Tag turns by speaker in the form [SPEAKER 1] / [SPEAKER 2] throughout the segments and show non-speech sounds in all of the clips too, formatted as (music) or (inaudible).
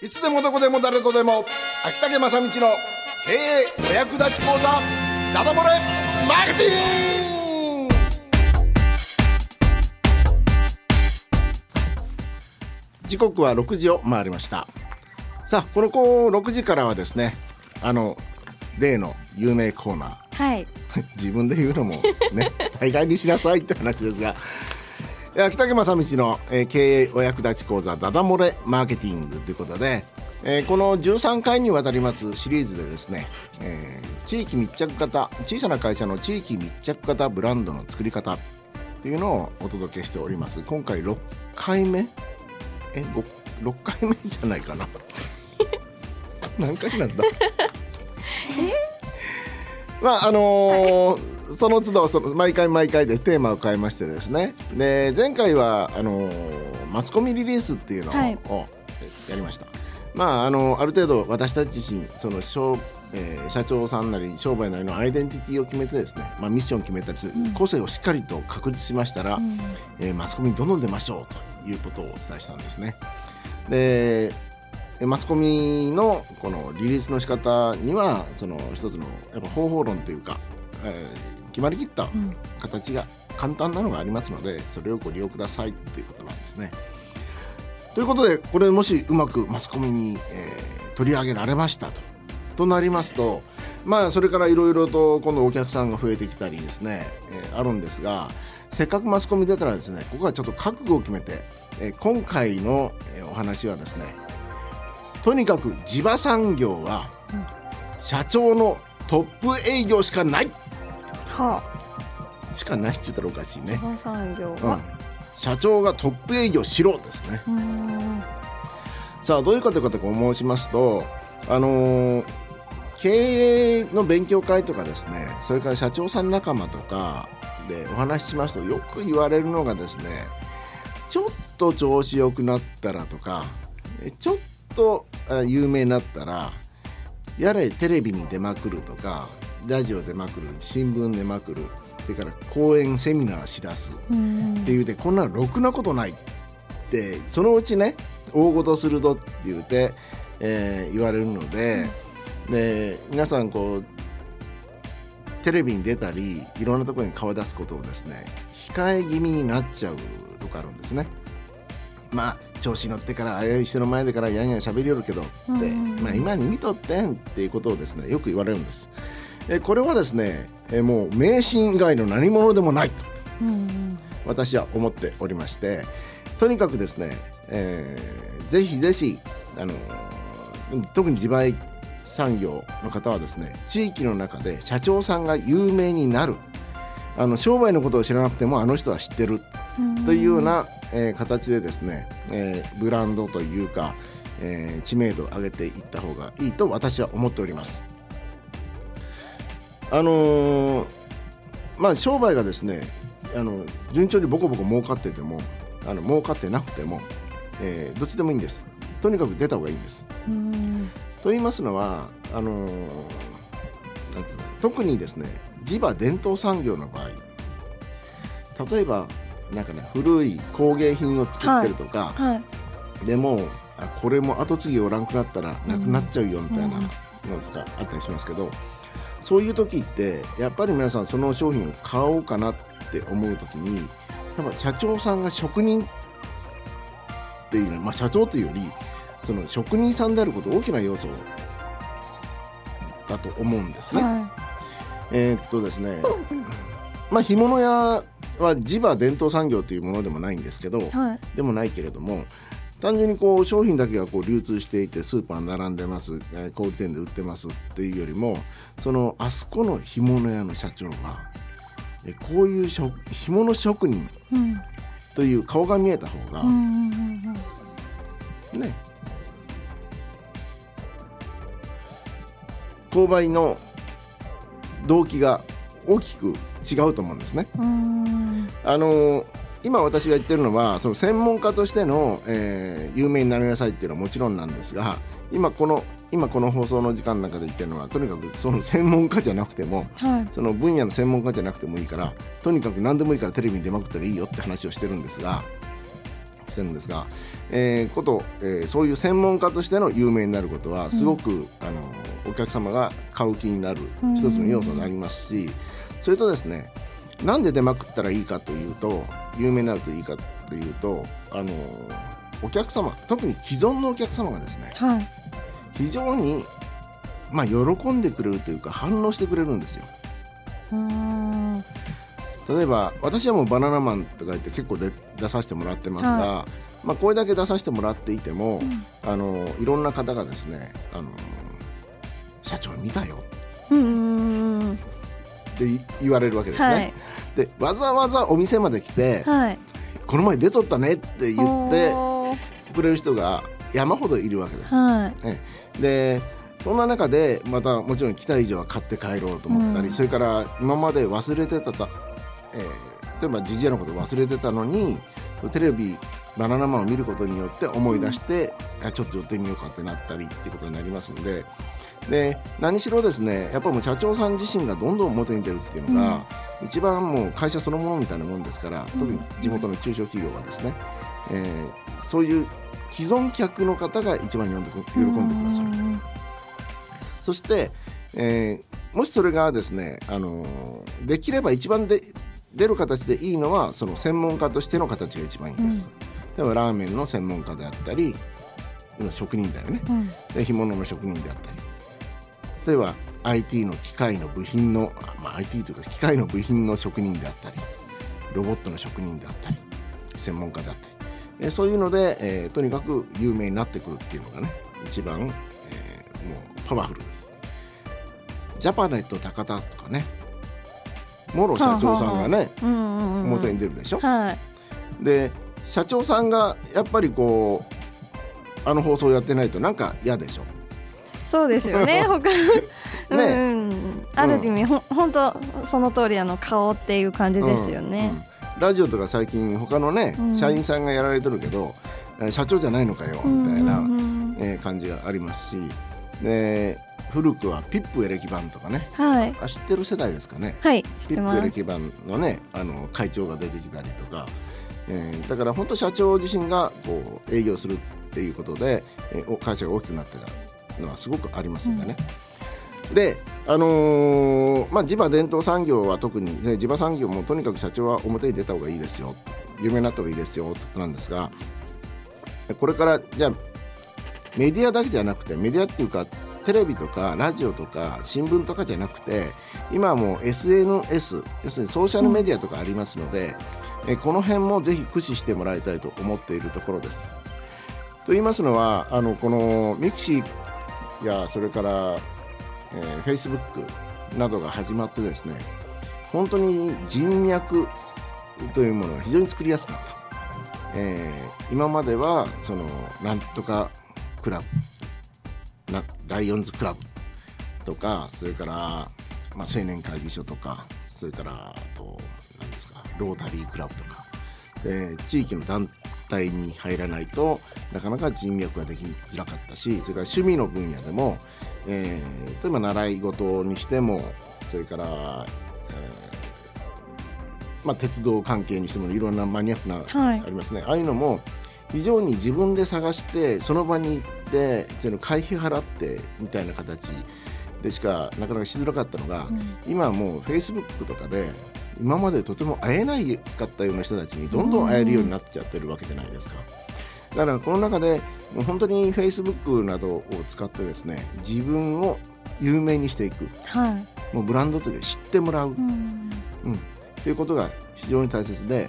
[SPEAKER 1] いつでもどこでも誰とでも。秋竹正道の経営お役立ち講座。ダダ漏れマーケティング。時刻は6時を回りました。さあこの子6時からはですねあの例の有名コーナー。
[SPEAKER 2] はい。(laughs)
[SPEAKER 1] 自分で言うのもね大概にしなさいって話ですがえー秋竹正道の、えー経営お役立ち講座ダダ漏れマーケティングということで、えーこの13回にわたりますシリーズでですね、えー地域密着型小さな会社の地域密着型ブランドの作り方っていうのをお届けしております。今回6回目？えご6回目じゃないかな。(laughs) 何回なんだ (laughs) まああのーその都度その毎回毎回でテーマを変えましてですね。で前回はあのーマスコミリリースっていうのを、
[SPEAKER 2] はい。
[SPEAKER 1] やりました。まああのある程度私たち自身その商、えー社長さんなり商売なりのアイデンティティを決めてですね、まあ、ミッション決めたりする、個性をしっかりと確立しましたら、えーマスコミにどんどん出ましょうということをお伝えしたんですね。でえマスコミのこのリリースの仕方にはその一つのやっぱ方法論というか、えー決まりきった形が簡単なのがありますのでそれをご利用くださいということなんですね。ということでこれもしうまくマスコミに、えー取り上げられましたと。となりますとまあそれからいろいろと今度お客さんが増えてきたりですね、えーあるんですがせっかくマスコミ出たらですねここはちょっと覚悟を決めて、えー今回の、えーお話はですねとにかく地場産業は社長のトップ営業しかない
[SPEAKER 2] は
[SPEAKER 1] しかないって言ったらおかしいね
[SPEAKER 2] 産業
[SPEAKER 1] うん
[SPEAKER 2] は。、
[SPEAKER 1] 社長がトップ営業しろですね。さあどういうことかと申しますとあのー経営の勉強会とかですねそれから社長さん仲間とかでお話ししますとよく言われるのがですねちょっと調子良くなったらとかえちょっとあ有名になったらやれテレビに出まくるとかラジオ出まくる新聞出まくるそれから講演セミナーしだすっていうてこんなのろくなことないってそのうちね大ごとするとって言うて、えー言われるので,、で皆さんこうテレビに出たりいろんなところに顔出すことをですね控え気味になっちゃうとかあるんですね。まあ調子に乗ってからああいう人の前でからやんやん喋りよるけどって、
[SPEAKER 2] うん
[SPEAKER 1] まあ、今に見とってんっていうことをですねよく言われるんです。えこれはですねえもう迷信以外の何者でもないと。私は思っておりましてとにかくですね、えーぜひぜひあの特に自前産業の方はですね地域の中で社長さんが有名になる。あの商売のことを知らなくてもあの人は知ってる。というような、えー形でですね、えーブランドというか、えー知名度を上げていった方がいいと私は思っております。あのーまあ商売がですねあの順調にボコボコ儲かっててもあの儲かってなくても、えーどっちでもいいんです。とにかく出た方がいいんです。と言いますのはあのーなんつうの特にですね地場伝統産業の場合例えばなんかね古い工芸品を作ってるとか、
[SPEAKER 2] はい。
[SPEAKER 1] でもあこれも後継ぎおらんくなったらなくなっちゃうよみたいな
[SPEAKER 2] うん。
[SPEAKER 1] のとかあったりしますけど、そういう時ってやっぱり皆さんその商品を買おうかなって思う時にやっぱ社長さんが職人っていうのは、まあ、社長というよりその職人さんであること大きな要素だと思うんですね。
[SPEAKER 2] は
[SPEAKER 1] えーっとですね、まあ干物屋は地場伝統産業というものでもないんですけど、
[SPEAKER 2] い。はい。
[SPEAKER 1] でもないけれども単純にこう商品だけがこう流通していてスーパーに並んでます、えー小売店で売ってますっていうよりもそのあそこの干物屋の社長がえこういう職干物職人
[SPEAKER 2] うん。
[SPEAKER 1] という顔が見えた方が、
[SPEAKER 2] うん。
[SPEAKER 1] ね購買の動機が大きく違うと思うんですね。あの今私が言ってるのはその専門家としての、えー有名になりなさいっていうのはもちろんなんですが今この今この放送の時間の中で言ってるのはとにかくその専門家じゃなくても
[SPEAKER 2] はい。
[SPEAKER 1] その分野の専門家じゃなくてもいいからとにかく何でもいいからテレビに出まくったらいいよって話をしてるんですがしてるんですが、えーこと、えーそういう専門家としての有名になることはすごく、あのお客様が買う気になる一つの要素になりますし、それとですねなんで出まくったらいいかというと有名になるといいかというとあのお客様特に既存のお客様がですね
[SPEAKER 2] はい。
[SPEAKER 1] 非常にまあ喜んでくれるというか反応してくれるんですよ。
[SPEAKER 2] うーん。
[SPEAKER 1] 例えば私はもうバナナマンとか言って結構で出させてもらってますが、まあ、これだけ出させてもらっていても、あのいろんな方がですねあの社長見たよ
[SPEAKER 2] うーん。
[SPEAKER 1] ってい言われるわけですね。
[SPEAKER 2] はい。
[SPEAKER 1] でわざわざお店まで来て、
[SPEAKER 2] はい。
[SPEAKER 1] この前出とったねって言ってくれる人が山ほどいるわけです。
[SPEAKER 2] はい。
[SPEAKER 1] ええでそんな中でまたもちろん来た以上は買って帰ろうと思ったり、
[SPEAKER 2] うん
[SPEAKER 1] それから今まで忘れてたた、えー例えばジジイのこと忘れてたのにテレビバナナマンを見ることによって思い出して、あちょっと寄ってみようかってなったりっていうことになりますのでで何しろですねやっぱりもう社長さん自身がどんどん表に出るっていうのが、一番もう会社そのものみたいなもんですから特に地元の中小企業がですね、えーそういう既存客の方が一番喜んで喜んでくださる。
[SPEAKER 2] る。
[SPEAKER 1] そして、えーもしそれがですね、あのーできれば一番で出る形でいいのはその専門家としての形が一番いいです。例えばラーメンの専門家であったり今職人だよね
[SPEAKER 2] うん。
[SPEAKER 1] で干物の職人であったり例えば IT の機械の部品の、あまあ、IT というか機械の部品の職人であったりロボットの職人であったり専門家であったりえーそういうので、えーとにかく有名になってくるっていうのがね一番、えーもうパワフルですジャパネット高田とかねモロ社長さんがね。表に出るでしょ？
[SPEAKER 2] はい。
[SPEAKER 1] で社長さんがやっぱりこうあの放送やってないとなんか嫌でしょ？
[SPEAKER 2] そうですよね。(laughs) 他。
[SPEAKER 1] ね
[SPEAKER 2] うんうん。ある意味、ほん、本当、その通り、あの顔っていう感じですよね。
[SPEAKER 1] うんうんラジオとか最近他のね、
[SPEAKER 2] うん
[SPEAKER 1] 社員さんがやられてるけどえー社長じゃないのかよ
[SPEAKER 2] うん
[SPEAKER 1] みたいな、えー感じがありますしで古くはピップエレキバンとかね
[SPEAKER 2] はい。
[SPEAKER 1] あ知ってる世代ですかね
[SPEAKER 2] はい。
[SPEAKER 1] ピップエ。レキバンのねあの会長が出てきたりとか、えーだから本当社長自身がこう営業するっていうことで、えーお会社が大きくなってたのはすごくありますんでね。で、あのーまあ、地場伝統産業は特に、ね、地場産業もとにかく社長は表に出た方がいいですよ有名になった方がいいですよなんですがこれからじゃあメディアだけじゃなくてメディアっていうかテレビとかラジオとか新聞とかじゃなくて今はもう SNS 要するにソーシャルメディアとかありますので、えこの辺もぜひ駆使してもらいたいと思っているところです。と言いますのはあのこのミクシーやそれから、えー、Facebook などが始まってですね本当に人脈というものが非常に作りやすくなった、えー今まではそのなんとかクラブなライオンズクラブとかそれから、まあ、青年会議所とかそれからあと何ですかロータリークラブとか。地域の団体に入らないとなかなか人脈ができづらかったしそれから趣味の分野でも、えー例えば習い事にしてもそれから、えーまあ、鉄道関係にしてもいろんなマニアックな、
[SPEAKER 2] はい。
[SPEAKER 1] ありますね。ああいうのも非常に自分で探してその場に行ってその会費払ってみたいな形でしかなかなかしづらかったのが、今はもうフェイスブックとかで今までとても会えないかったような人たちにどんどん会えるようになっちゃってるわけじゃないですか。だからこの中でもう本当にフェイスブックなどを使ってですね自分を有名にしていく
[SPEAKER 2] はい。
[SPEAKER 1] もうブランドというか知ってもらう、
[SPEAKER 2] うん。
[SPEAKER 1] うん、ということが非常に大切で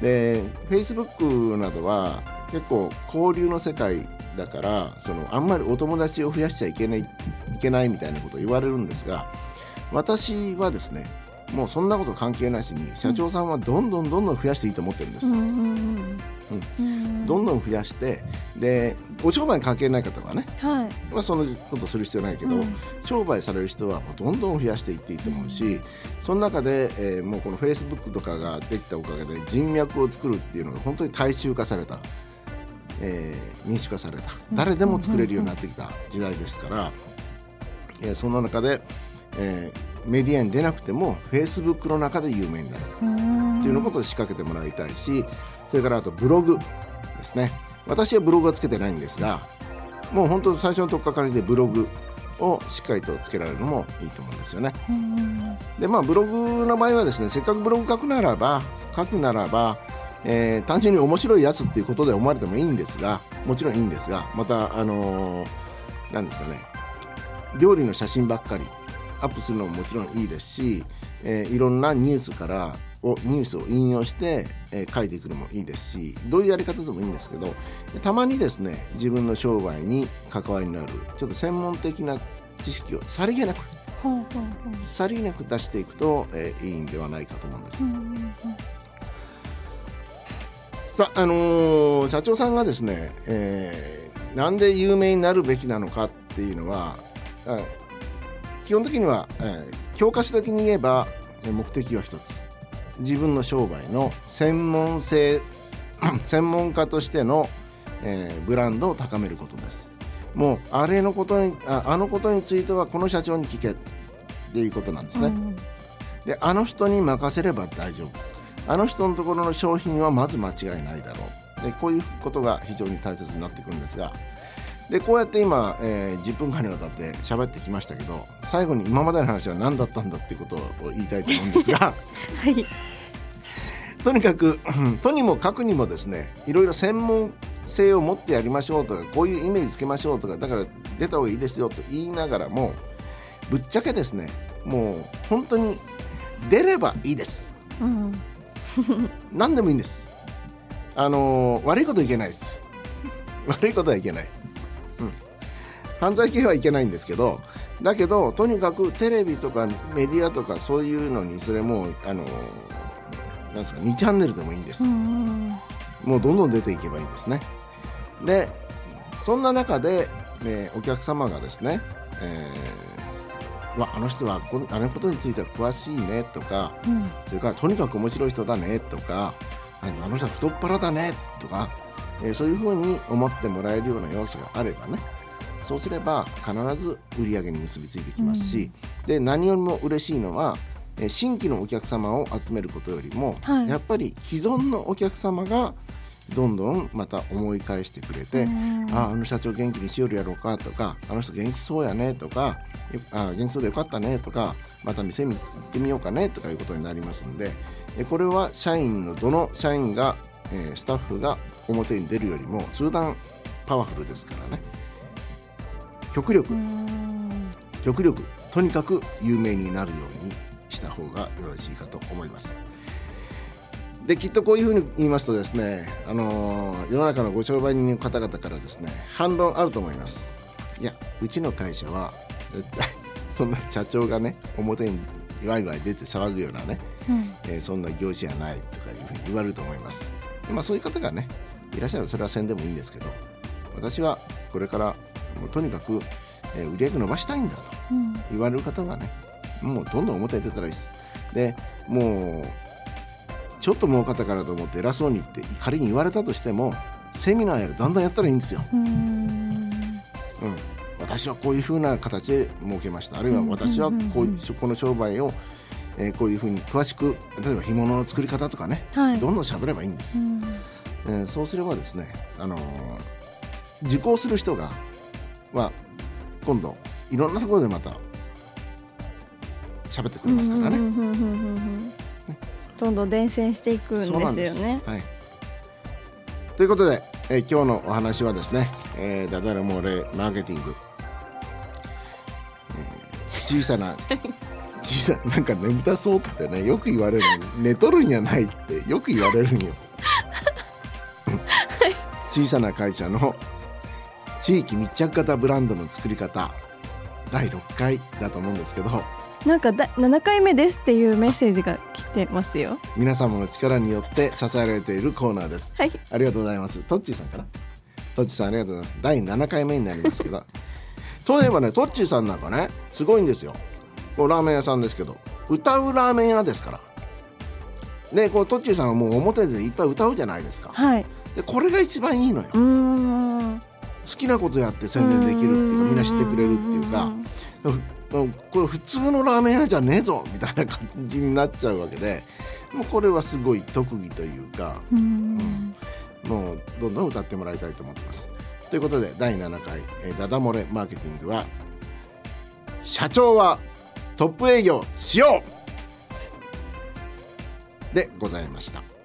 [SPEAKER 1] で Facebook などは結構交流の世界だからそのあんまりお友達を増やしちゃいけないいけないみたいなことを言われるんですが私はですねもうそんなこと関係なしに社長さんはどんどんどんどん増やしていいと思ってるんです。どんどん増やしてでお商売に関係ない方はね、
[SPEAKER 2] はい。
[SPEAKER 1] まあ、そのことする必要ないけど、
[SPEAKER 2] うん。
[SPEAKER 1] 商売される人はもうどんどん増やしていっていいと思うし、その中で、えーもうこのフェイスブックとかができたおかげで人脈を作るっていうのが本当に大衆化された、えー民主化された誰でも作れるようになってきた時代ですから、えーその中で、えーメディアに出なくてもフェイスブックの中で有名になる。
[SPEAKER 2] うん。
[SPEAKER 1] っていうのことを仕掛けてもらいたいしそれからあとブログですね。私はブログはつけてないんですがもう本当最初のとっかかりでブログをしっかりとつけられるのもいいと思うんですよね。でまあブログの場合はですねせっかくブログ書くならば書くならば、えー、単純に面白いやつっていうことで思われてもいいんですがもちろんいいんですがまたあのー、なんですかね料理の写真ばっかりアップするのももちろんいいですし、えー、いろんなニュースからをニュースを引用して、えー、書いていくのもいいですしどういうやり方でもいいんですけどたまにですね自分の商売に関わりのあるちょっと専門的な知識をさりげなくさりげなく出していくと、えー、いいんではないかと思うんです。さあ、あのー、社長さんがですね、えー、なんで有名になるべきなのかっていうのは基本的には、えー、教科書的に言えば目的は一つ。自分の商売の専門性 (clears throat) 専門家としての、えー、ブランドを高めることです。もうあれのことにああのことについてはこの社長に聞けっていうことなんですね、うん、であの人に任せれば大丈夫。あの人のところの商品はまず間違いないだろう。でこういうことが非常に大切になってくるんですがでこうやって今、えー、10分間にわたって喋ってきましたけど最後に今までの話は何だったんだっていうことを言いたいと思うんですが、(laughs) はい、とにかく (clears throat) とにもかくにもですねいろいろ専門性を持ってやりましょうとかこういうイメージつけましょうとかだから出た方がいいですよと言いながらもぶっちゃけですねもう本当に出ればいいです、うん、(laughs) 何でもいいんです。あの悪いこといけないです。悪いことはいけない犯罪系はいけないんですけどだけどとにかくテレビとかメディアとかそういうのにそれもあのなんですか2チャンネルでもいいんです、もうどんどん出ていけばいいんですね。でそんな中で、ね、お客様がですね、えー、わあの人はこあのことについては詳しいねとか、うん、それからとにかく面白い人だねとかあの人は太っ腹だねとか、えー、そういうふうに思ってもらえるような要素があればねそうすれば必ず売り上げに結びついてきますし、うん、で何よりも嬉しいのは新規のお客様を集めることよりも、はい、やっぱり既存のお客様がどんどんまた思い返してくれて、ああの社長元気にしよるやろうかとかあの人元気そうやねとかあ元気そうでよかったねとかまた店に行ってみようかねとかいうことになりますんでこれは社員のどの社員が、えー、スタッフが表に出るよりも通段パワフルですからね。極力極力とにかく有名になるようにした方がよろしいかと思います。できっとこういうふうに言いますとですね、あのー、世の中のご商売人の方々からですね反論あると思います。いやうちの会社は絶対 (laughs) そんな社長がね表にワイワイ出て騒ぐようなね、うん、えー、そんな業種やないとかいうふうに言われると思います。まあそういう方がねいらっしゃるそれは宣伝もいいんですけど私はこれからもうとにかく、えー、売り上げ伸ばしたいんだと言われる方はね、うん、もうどんどん表に出たらいいです。でもうちょっと儲かったからと思って偉そうにって仮に言われたとしてもセミナーやるだんだんやったらいいんですよ。うん、うん、私はこういうふうな形で儲けました。あるいは私はこういう、この商売をえー、こういうふうに詳しく例えば干物の作り方とかね、はい、どんどん喋ればいいんです、うん、えー、そうすればですね、あのー、受講する人がは今度いろんなところでまた喋ってくれますからね。
[SPEAKER 2] どんどん伝染していくんですよね。はい、
[SPEAKER 1] ということで、えー、今日のお話はですね、えー、ダダラモーレマーケティング、えー、小さな (laughs) 小さなんか眠たそうってねよく言われる。寝とるんやないってよく言われるんよ。(laughs) 小さな会社の地域密着型ブランドの作り方第6回だと思うんですけど
[SPEAKER 2] なんかだ7回目ですっていうメッセージが来てますよ。
[SPEAKER 1] 皆様の力によって支えられているコーナーです、はい、ありがとうございます。トッチーさんかなトッチーさんありがとうございます。第7回目になりますけど。そういえばねトッチーさんなんかねすごいんですよ。こうラーメン屋さんですけど。歌うラーメン屋ですから。でこうトッチーさんはもう表でいっぱい歌うじゃないですか、はい、でこれが一番いいのよ好きなことやって宣伝できるっていうかみんな知ってくれるっていうか。これ普通のラーメン屋じゃねえぞみたいな感じになっちゃうわけでもうこれはすごい特技というかうん、もうどんどん歌ってもらいたいと思ってます。ということで第7回「ダダ漏れマーケティングは」社長はトップ営業しようでございました。